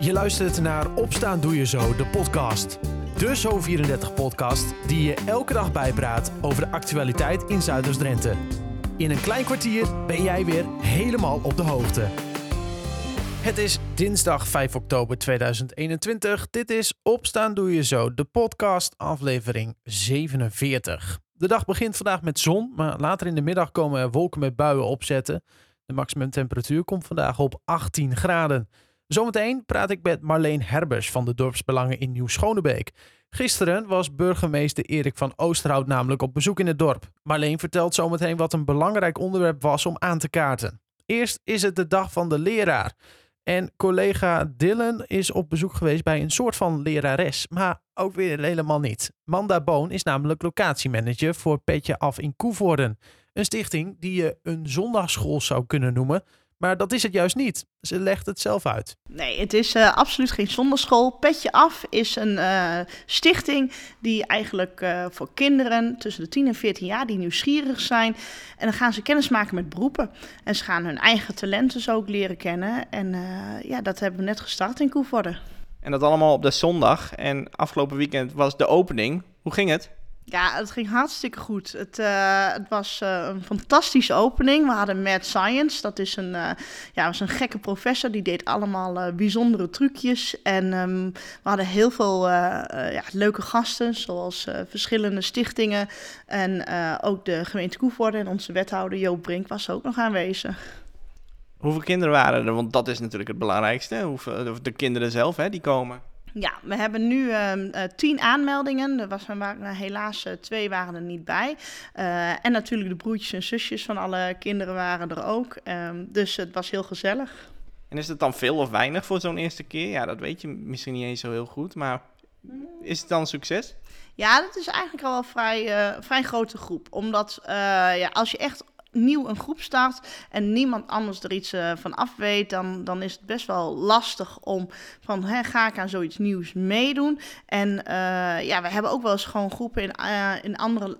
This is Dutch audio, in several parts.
Je luistert naar Opstaan Doe Je Zo, de podcast. De Zo34-podcast die je elke dag bijpraat over de actualiteit in Zuiders-Drenthe. In een klein kwartier ben jij weer helemaal op de hoogte. Het is dinsdag 5 oktober 2021. Dit is Opstaan Doe Je Zo, de podcast aflevering 47. De dag begint vandaag met zon, maar later in de middag komen er wolken met buien opzetten. De maximumtemperatuur komt vandaag op 18 graden. Zometeen praat ik met Marleen Herbers van de dorpsbelangen in Nieuw-Schonebeek. Gisteren was burgemeester Erik van Oosterhout namelijk op bezoek in het dorp. Marleen vertelt zometeen wat een belangrijk onderwerp was om aan te kaarten. Eerst is het de dag van de leraar. En collega Dylan is op bezoek geweest bij een soort van lerares, maar ook weer helemaal niet. Manda Boon is namelijk locatiemanager voor Petje Af in Koevoorden. Een stichting die je een zondagschool zou kunnen noemen, maar dat is het juist niet. Ze legt het zelf uit. Nee, het is uh, absoluut geen zonderschool. Petje Af is een uh, stichting die eigenlijk uh, voor kinderen tussen de 10 en 14 jaar die nieuwsgierig zijn. En dan gaan ze kennis maken met beroepen. En ze gaan hun eigen talenten zo ook leren kennen. En ja, dat hebben we net gestart in Koevoorde. En dat allemaal op de zondag. En afgelopen weekend was de opening. Hoe ging het? Ja, het ging hartstikke goed. Het, uh, het was uh, een fantastische opening. We hadden Mad Science. Dat is een, uh, ja, was een gekke professor. Die deed allemaal bijzondere trucjes. En um, we hadden heel veel ja, leuke gasten. Zoals verschillende stichtingen. En ook de gemeente Koevoorde. En onze wethouder Joop Brink was ook nog aanwezig. Hoeveel kinderen waren er? Want dat is natuurlijk het belangrijkste. Hoeveel, de kinderen zelf, hè, die komen. Ja, we hebben nu uh, tien aanmeldingen. Er was, waren, helaas uh, twee waren er niet bij. Uh, en natuurlijk de broertjes en zusjes van alle kinderen waren er ook. Um, dus het was heel gezellig. En is het dan veel of weinig voor zo'n eerste keer? Ja, dat weet je misschien niet eens zo heel goed. Maar is het dan een succes? Ja, dat is eigenlijk al wel een vrij, vrij grote groep. Omdat ja, als je echt nieuw een groep start en niemand anders er iets uh, van af weet, dan, dan is het best wel lastig om van hè, ga ik aan zoiets nieuws meedoen. En uh, ja, we hebben ook wel eens gewoon groepen in, uh, in andere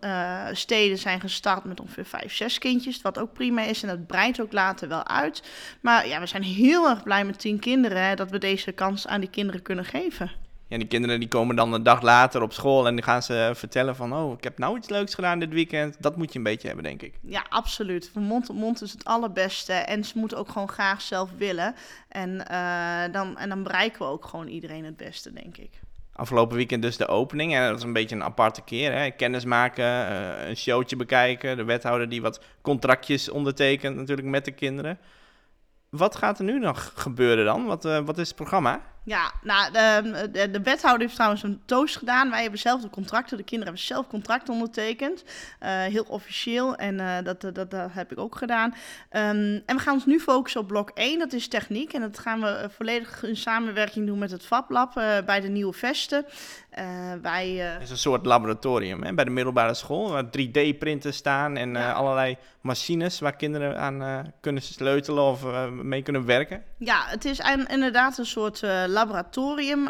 steden zijn gestart met ongeveer vijf, zes kindjes, wat ook prima is en dat breidt ook later wel uit. Maar ja, we zijn heel erg blij met tien kinderen hè, dat we deze kans aan die kinderen kunnen geven ja, die kinderen die komen dan een dag later op school en dan gaan ze vertellen van, oh, ik heb nou iets leuks gedaan dit weekend. Dat moet je een beetje hebben, denk ik. Ja, absoluut. Van mond tot mond is het allerbeste en ze moeten ook gewoon graag zelf willen. En, uh, dan, en dan bereiken we ook gewoon iedereen het beste, denk ik. Afgelopen weekend dus de opening en dat is een beetje een aparte keer. Hè? Kennis maken, uh, een showtje bekijken, de wethouder die wat contractjes ondertekent natuurlijk met de kinderen. Wat gaat er nu nog gebeuren dan? Wat, uh, wat is het programma? Ja, nou, de, de, de, wethouder heeft trouwens een toast gedaan. Wij hebben zelf de contracten. De kinderen hebben zelf contracten ondertekend. Uh, heel officieel. En uh, dat, dat, dat, heb ik ook gedaan. Um, en we gaan ons nu focussen op blok 1. Dat is techniek. En dat gaan we volledig in samenwerking doen met het FabLab uh, bij de Nieuwe Vesten. wij, het is een soort laboratorium hè? bij de middelbare school. Waar 3D-printers staan en ja. allerlei machines waar kinderen aan kunnen sleutelen of mee kunnen werken. Ja, het is een, inderdaad een soort laboratorium,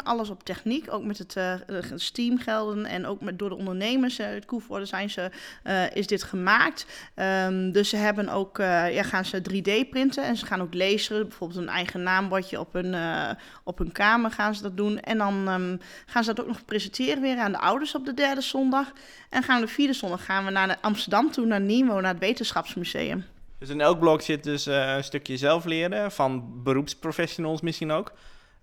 alles op techniek, ook met het uh, Steam-gelden en ook met, door de ondernemers uit Koevoorde zijn ze, uh, is dit gemaakt. Um, dus ze hebben ook, uh, ja, gaan ze 3D printen en ze gaan ook lezen, bijvoorbeeld een eigen naambordje op hun, op hun kamer gaan ze dat doen. En dan um, gaan ze dat ook nog presenteren weer aan de ouders op de derde zondag. En gaan we de vierde zondag gaan we naar Amsterdam toe, naar Nimo, naar het Wetenschapsmuseum. Dus in elk blok zit dus een stukje zelf leren, van beroepsprofessionals misschien ook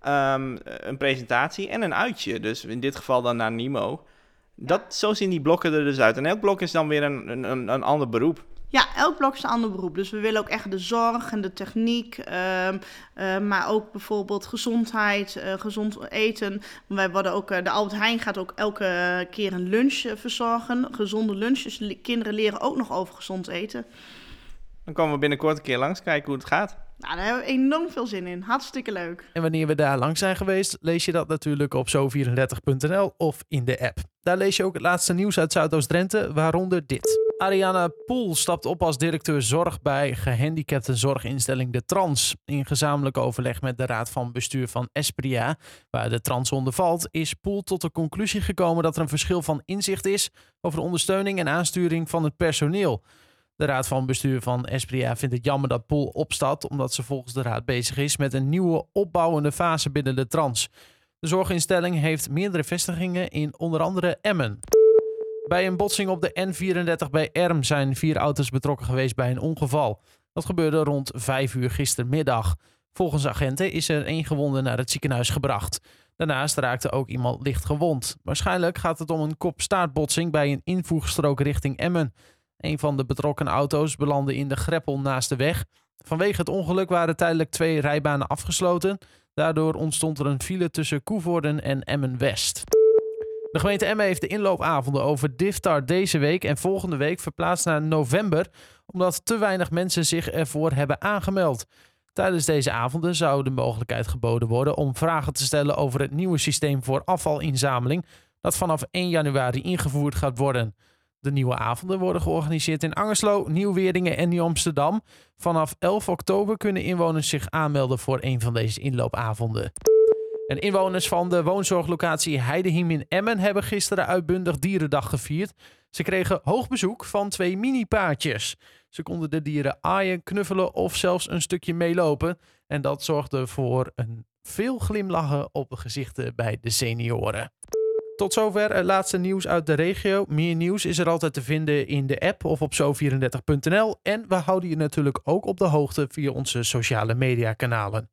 um, een presentatie en een uitje. Dus in dit geval dan naar Nimo. Dat, Zo zien die blokken er dus uit. En elk blok is dan weer een, een, een ander beroep. Ja, elk blok is een ander beroep. Dus we willen ook echt de zorg en de techniek, um, uh, maar ook bijvoorbeeld gezondheid, uh, gezond eten. Wij worden ook, uh, de Albert Heijn gaat ook elke keer een lunch verzorgen. Gezonde lunches. Kinderen leren ook nog over gezond eten. Dan komen we binnenkort een keer langs kijken hoe het gaat. Nou, daar hebben we enorm veel zin in. Hartstikke leuk. En wanneer we daar langs zijn geweest, lees je dat natuurlijk op zo34.nl of in de app. Daar lees je ook het laatste nieuws uit Zuidoost-Drenthe, waaronder dit. Ariana Poel stapt op als directeur zorg bij gehandicapte zorginstelling De Trans. In gezamenlijk overleg met de raad van bestuur van Espria, waar de Trans onder valt, is Poel tot de conclusie gekomen dat er een verschil van inzicht is over de ondersteuning en aansturing van het personeel. De raad van bestuur van Espria vindt het jammer dat Poel opstapt, omdat ze volgens de raad bezig is met een nieuwe opbouwende fase binnen de trans. De zorginstelling heeft meerdere vestigingen in onder andere Emmen. Bij een botsing op de N34 bij Erm zijn vier auto's betrokken geweest bij een ongeval. Dat gebeurde rond 5 uur gistermiddag. Volgens agenten is er één gewonde naar het ziekenhuis gebracht. Daarnaast raakte ook iemand licht gewond. Waarschijnlijk gaat het om een kop-staartbotsing bij een invoegstrook richting Emmen. Een van de betrokken auto's belandde in de greppel naast de weg. Vanwege het ongeluk waren tijdelijk twee rijbanen afgesloten. Daardoor ontstond er een file tussen Koevoorden en Emmen-West. De gemeente Emmen heeft de inloopavonden over Diftar deze week en volgende week verplaatst naar november, omdat te weinig mensen zich ervoor hebben aangemeld. Tijdens deze avonden zou de mogelijkheid geboden worden om vragen te stellen over het nieuwe systeem voor afvalinzameling, dat vanaf 1 januari ingevoerd gaat worden. De nieuwe avonden worden georganiseerd in Angerslo, Nieuw-Weeringen en Nieuw-Amsterdam. Vanaf 11 oktober kunnen inwoners zich aanmelden voor een van deze inloopavonden. En inwoners van de woonzorglocatie Heidehiem in Emmen hebben gisteren uitbundig Dierendag gevierd. Ze kregen hoog bezoek van twee mini-paardjes. Ze konden de dieren aaien, knuffelen of zelfs een stukje meelopen. En dat zorgde voor een veel glimlachen op de gezichten bij de senioren. Tot zover het laatste nieuws uit de regio. Meer nieuws is er altijd te vinden in de app of op zo34.nl. En we houden je natuurlijk ook op de hoogte via onze sociale media kanalen.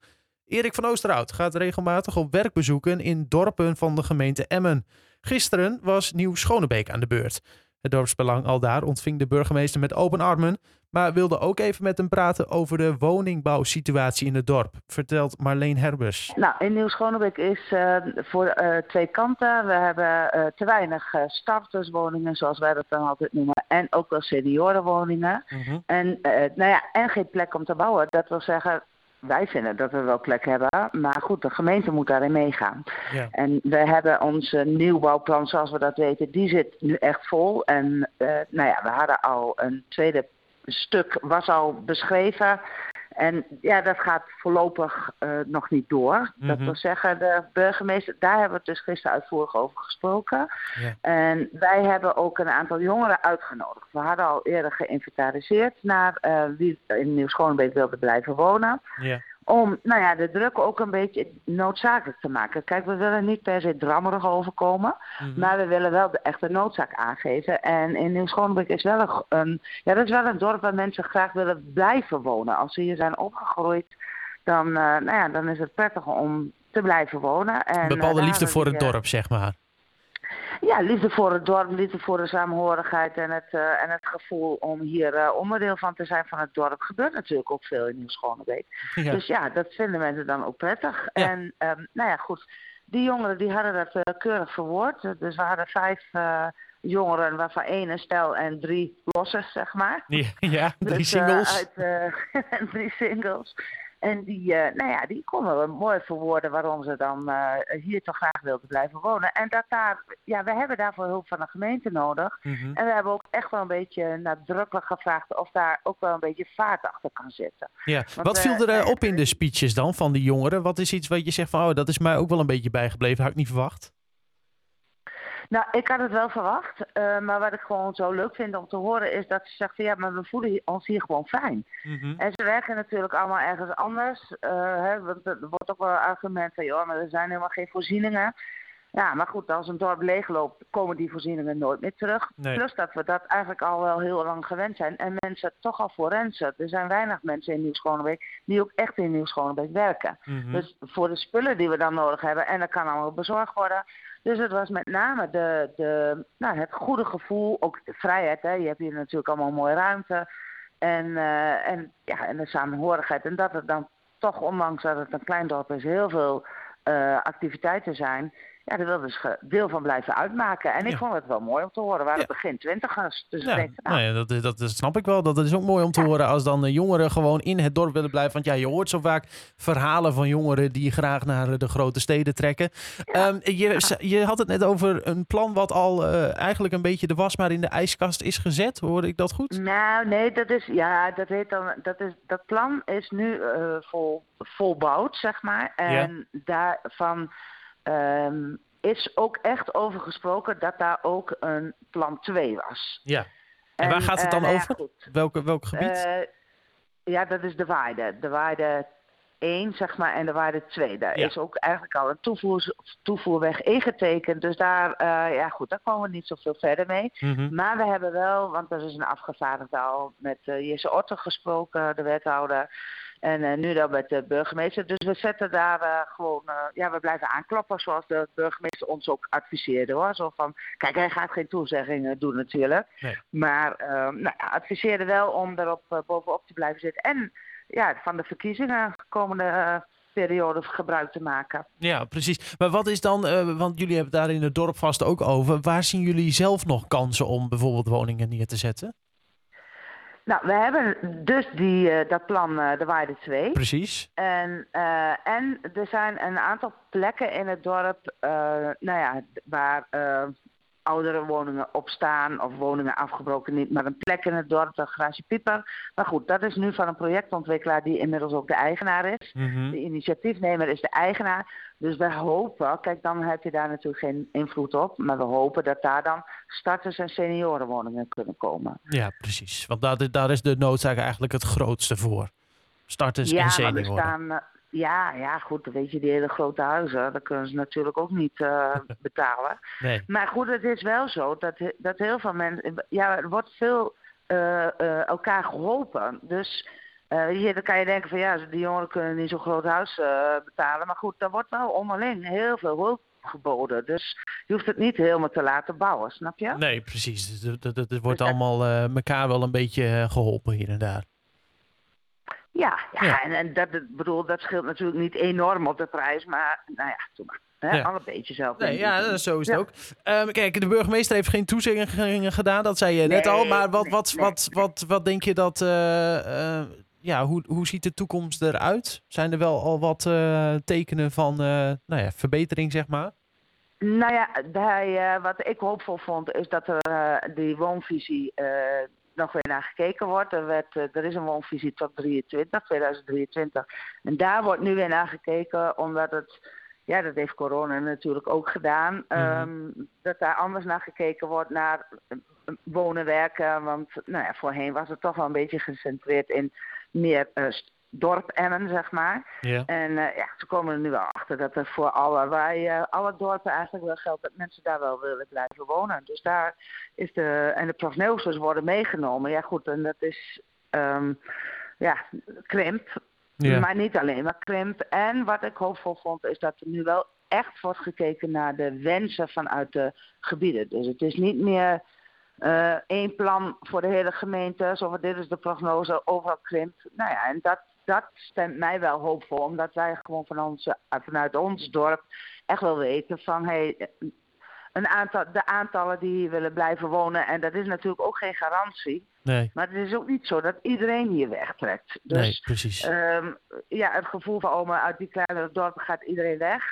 Erik van Oosterhout gaat regelmatig op werkbezoeken in dorpen van de gemeente Emmen. Gisteren was Nieuw Schonebeek aan de beurt. Het dorpsbelang al daar ontving de burgemeester met open armen, maar wilde ook even met hem praten over de woningbouwsituatie in het dorp, vertelt Marleen Herbers. Nou, in Nieuw-Schonebeek is uh, voor uh, twee kanten. We hebben uh, te weinig starterswoningen, zoals wij dat dan altijd noemen, en ook wel seniorenwoningen. Mm -hmm. En, nou ja, en geen plek om te bouwen. Dat wil zeggen, wij vinden dat we wel plek hebben, maar goed, de gemeente moet daarin meegaan. Ja. En we hebben onze nieuwbouwplan, zoals we dat weten, die zit nu echt vol. En uh, nou ja, we hadden al een tweede stuk, was al beschreven. En ja, dat gaat voorlopig uh, nog niet door. Mm -hmm. Dat wil zeggen, de burgemeester, daar hebben we het dus gisteren uitvoerig over gesproken. En wij hebben ook een aantal jongeren uitgenodigd. We hadden al eerder geïnventariseerd naar uh, wie in Nieuw-Schoonbeek wilde blijven wonen. Ja. Om nou ja, de druk ook een beetje noodzakelijk te maken. Kijk, we willen niet per se drammerig overkomen. Mm -hmm. Maar we willen wel de echte noodzaak aangeven. En in Nieuw-Schoonbeek is wel een, een, ja, dat is wel een dorp waar mensen graag willen blijven wonen. Als ze hier zijn opgegroeid, dan, uh, nou ja, dan is het prettig om te blijven wonen. En, Bepaalde uh, liefde voor het dorp, zeg maar. Ja, liefde voor het dorp, liefde voor de samenhorigheid en het, uh, en het gevoel om hier uh, onderdeel van te zijn van het dorp. Gebeurt natuurlijk ook veel in Nieuw-Schonebeek. Ja. Dus ja, dat vinden mensen dan ook prettig. Ja. En um, nou ja, goed, die jongeren die hadden dat uh, keurig verwoord. Dus we hadden vijf jongeren, waarvan één een stel en drie losse, zeg maar. Ja, ja drie dus, singles. Uit, drie singles. En die, uh, nou ja, die konden we mooi verwoorden waarom ze dan uh, hier toch graag wilden blijven wonen. En dat daar, ja, we hebben daarvoor hulp van de gemeente nodig. Mm -hmm. En we hebben ook echt wel een beetje nadrukkelijk gevraagd of daar ook wel een beetje vaart achter kan zitten. Ja, Want, wat viel er uh, op in de speeches dan van die jongeren? Wat is iets wat je zegt van, oh, dat is mij ook wel een beetje bijgebleven, had ik niet verwacht? Nou, ik had het wel verwacht. Uh, maar wat ik gewoon zo leuk vind om te horen is dat ze zegt van ja, maar we voelen ons hier gewoon fijn. Mm -hmm. En ze werken natuurlijk allemaal ergens anders. Uh, hè, want er wordt ook wel een argument van joh, maar er zijn helemaal geen voorzieningen. Ja, maar goed, als een dorp leegloopt, komen die voorzieningen nooit meer terug. Nee. Plus dat we dat eigenlijk al wel heel lang gewend zijn. En mensen toch al forensen. Er zijn weinig mensen in Nieuw-Schonebeek die ook echt in Nieuw-Schonebeek werken. Mm -hmm. Dus voor de spullen die we dan nodig hebben, en dat kan allemaal bezorgd worden. Dus het was met name de, de, nou, het goede gevoel, ook de vrijheid. Hè. Je hebt hier natuurlijk allemaal mooie ruimte. En, uh, en, ja, en de samenhorigheid. En dat het dan toch, ondanks dat het een klein dorp is, heel veel uh, activiteiten zijn ja, daar wilden ze deel van blijven uitmaken. En ik ja. vond het wel mooi om te horen. We waren ja. begin twintigers. Dus ja. denk, nou. nou ja, dat, dat, dat, snap ik wel. Dat is ook mooi om te horen als dan jongeren gewoon in het dorp willen blijven. Want ja, je hoort zo vaak verhalen van jongeren die graag naar de grote steden trekken. Um, je, je had het net over een plan wat al uh, eigenlijk een beetje de was maar in de ijskast is gezet. Hoorde ik dat goed? Nou, nee, dat is, ja, dat heet dan, dat is, dat plan is nu uh, vol, volbouwd, zeg maar. En daarvan Um, is ook echt over gesproken dat daar ook een plan 2 was. Ja. En, waar gaat het dan eh, nou ja, over? Welke, welk gebied? Eh, ja, dat is de waarde. De waarde 1, zeg maar, en de waarde 2. Daar Ja. is ook eigenlijk al een toevoer, toevoerweg ingetekend. Dus daar, eh, ja goed, daar komen we niet zoveel verder mee. Mhm. Maar we hebben wel, want er is een afgevaardigde al met Jesse Otter gesproken, de wethouder. En eh, nu dan met de burgemeester. Dus we zetten daar eh, gewoon, eh, ja, we blijven aankloppen zoals de burgemeester ons ook adviseerde hoor. Zo van, kijk, hij gaat geen toezeggingen doen natuurlijk. Nee. Maar nou, adviseerde wel om erop bovenop te blijven zitten. En ja, van de verkiezingen komende periode gebruik te maken. Ja, precies. Maar wat is dan, want jullie hebben het daar in het dorp vast ook over. Waar zien jullie zelf nog kansen om bijvoorbeeld woningen neer te zetten? Nou, we hebben dus die, eh, dat plan eh, de waarde 2. Precies. En, eh, en er zijn een aantal plekken in het dorp nou ja, waar oudere woningen op staan of woningen afgebroken niet, maar een plek in het dorp, de garage Pieper. Maar goed, dat is nu van een projectontwikkelaar die inmiddels ook de eigenaar is. Mhm. De initiatiefnemer is de eigenaar. Dus we hopen, kijk dan heb je daar natuurlijk geen invloed op, maar we hopen dat daar dan starters- en seniorenwoningen kunnen komen. Ja, precies. Want daar, daar is de noodzaak eigenlijk het grootste voor. Starters en ja, er senioren. staan, eh, ja, ja, goed, weet je, die hele grote huizen, dat kunnen ze natuurlijk ook niet eh, betalen. Nee. Maar goed, het is wel zo dat, dat heel veel mensen, ja, er wordt veel eh, eh, elkaar geholpen. Dus hier, dan kan je denken van ja, die jongeren kunnen niet zo'n groot huis betalen. Maar goed, daar wordt wel onderling heel veel hulp geboden. Dus je hoeft het niet helemaal te laten bouwen, snap je? Nee, precies. Dus Het, het wordt Dus allemaal elkaar wel een beetje eh, geholpen hier en daar. Ja, ja, Ja. en, en dat, bedoel, dat scheelt natuurlijk niet enorm op de prijs, maar nou ja, doe maar. Hè, Ja. Al een beetje zelf. Nee, ja, zo is het ook. Ehm, kijk, de burgemeester heeft geen toezeggingen gedaan, dat zei je net Nee, al. Maar wat, nee, wat, nee. wat, wat, wat denk je dat. eh, eh, ja, hoe, hoe ziet de toekomst eruit? Zijn er wel al wat eh, tekenen van nou ja, verbetering, zeg maar? Nou ja, bij, wat ik hoopvol vond, is dat er die woonvisie nog weer naar gekeken wordt. Er, werd, eh, er is een woonvisie tot 23, 2023. En daar wordt nu weer naar gekeken, omdat het, ja, dat heeft corona natuurlijk ook gedaan, ehm, dat daar anders naar gekeken wordt naar eh, wonen, werken. Want nou ja, voorheen was het toch wel een beetje gecentreerd in meer eh, dorp Emmen, zeg maar. Ja. En uh, ja, ze komen er nu wel achter dat er voor alle, wij, uh, alle dorpen eigenlijk wel geldt dat mensen daar wel willen blijven wonen. Dus daar is de, en de prognoses worden meegenomen. Ja goed, en dat is, um, ja, krimp. Ja. Maar niet alleen maar krimp. En wat ik hoopvol vond is dat er nu wel echt wordt gekeken naar de wensen vanuit de gebieden. Dus het is niet meer uh, één plan voor de hele gemeente. Zo dit is de prognose, overal krimpt. Nou ja, en dat, dat stemt mij wel hoopvol. Omdat wij gewoon van ons, vanuit ons dorp echt wel weten van... Hey, een aantal, de aantallen die hier willen blijven wonen. En dat is natuurlijk ook geen garantie. Nee. Maar het is ook niet zo dat iedereen hier wegtrekt. Dus, nee, precies. Um, ja, het gevoel van, oh, maar uit die kleine dorpen gaat iedereen weg.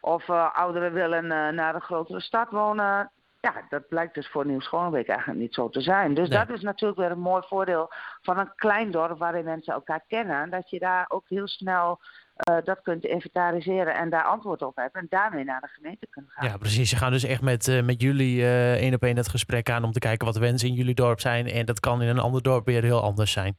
Of uh, ouderen willen uh, naar een grotere stad wonen. Ja, dat blijkt dus voor Nieuw-Schoonbeek eigenlijk niet zo te zijn. Dus Nee. dat is natuurlijk weer een mooi voordeel van een klein dorp waarin mensen elkaar kennen. Dat je daar ook heel snel uh, dat kunt inventariseren en daar antwoord op hebt. En daarmee naar de gemeente kunt gaan. Ja, precies. Ze gaan dus echt met, uh, met jullie uh, één op één het gesprek aan om te kijken wat de wensen in jullie dorp zijn. En dat kan in een ander dorp weer heel anders zijn.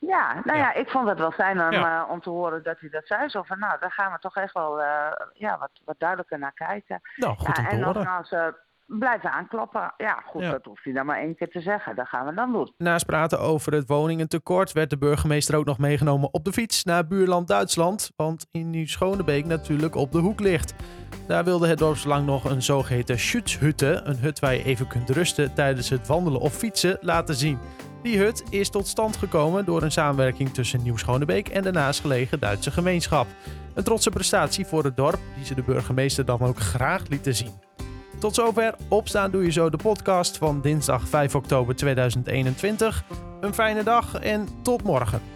Ja, nou ja, Ja. ik vond het wel fijn om, Ja. eh, om te horen dat u dat zei. Zo van, nou, daar gaan we toch echt wel eh, ja, wat, wat duidelijker naar kijken. Nou, goed ja, om te en horen. nogmaals, eh, blijven aankloppen. Ja, goed, Ja. dat hoeft u dan maar één keer te zeggen. Dat gaan we dan doen. Naast praten over het woningentekort werd de burgemeester ook nog meegenomen op de fiets naar buurland Duitsland. Want in Nieuw-Schonebeek natuurlijk op de hoek ligt. Daar wilde het dorpslang nog een zogeheten schutshutte, een hut waar je even kunt rusten tijdens het wandelen of fietsen, laten zien. Die hut is tot stand gekomen door een samenwerking tussen Nieuw-Schonebeek en de naastgelegen Duitse gemeenschap. Een trotse prestatie voor het dorp, die ze de burgemeester dan ook graag lieten zien. Tot zover Opstaan Doe Je Zo, de podcast van dinsdag 5 oktober 2021. Een fijne dag en tot morgen.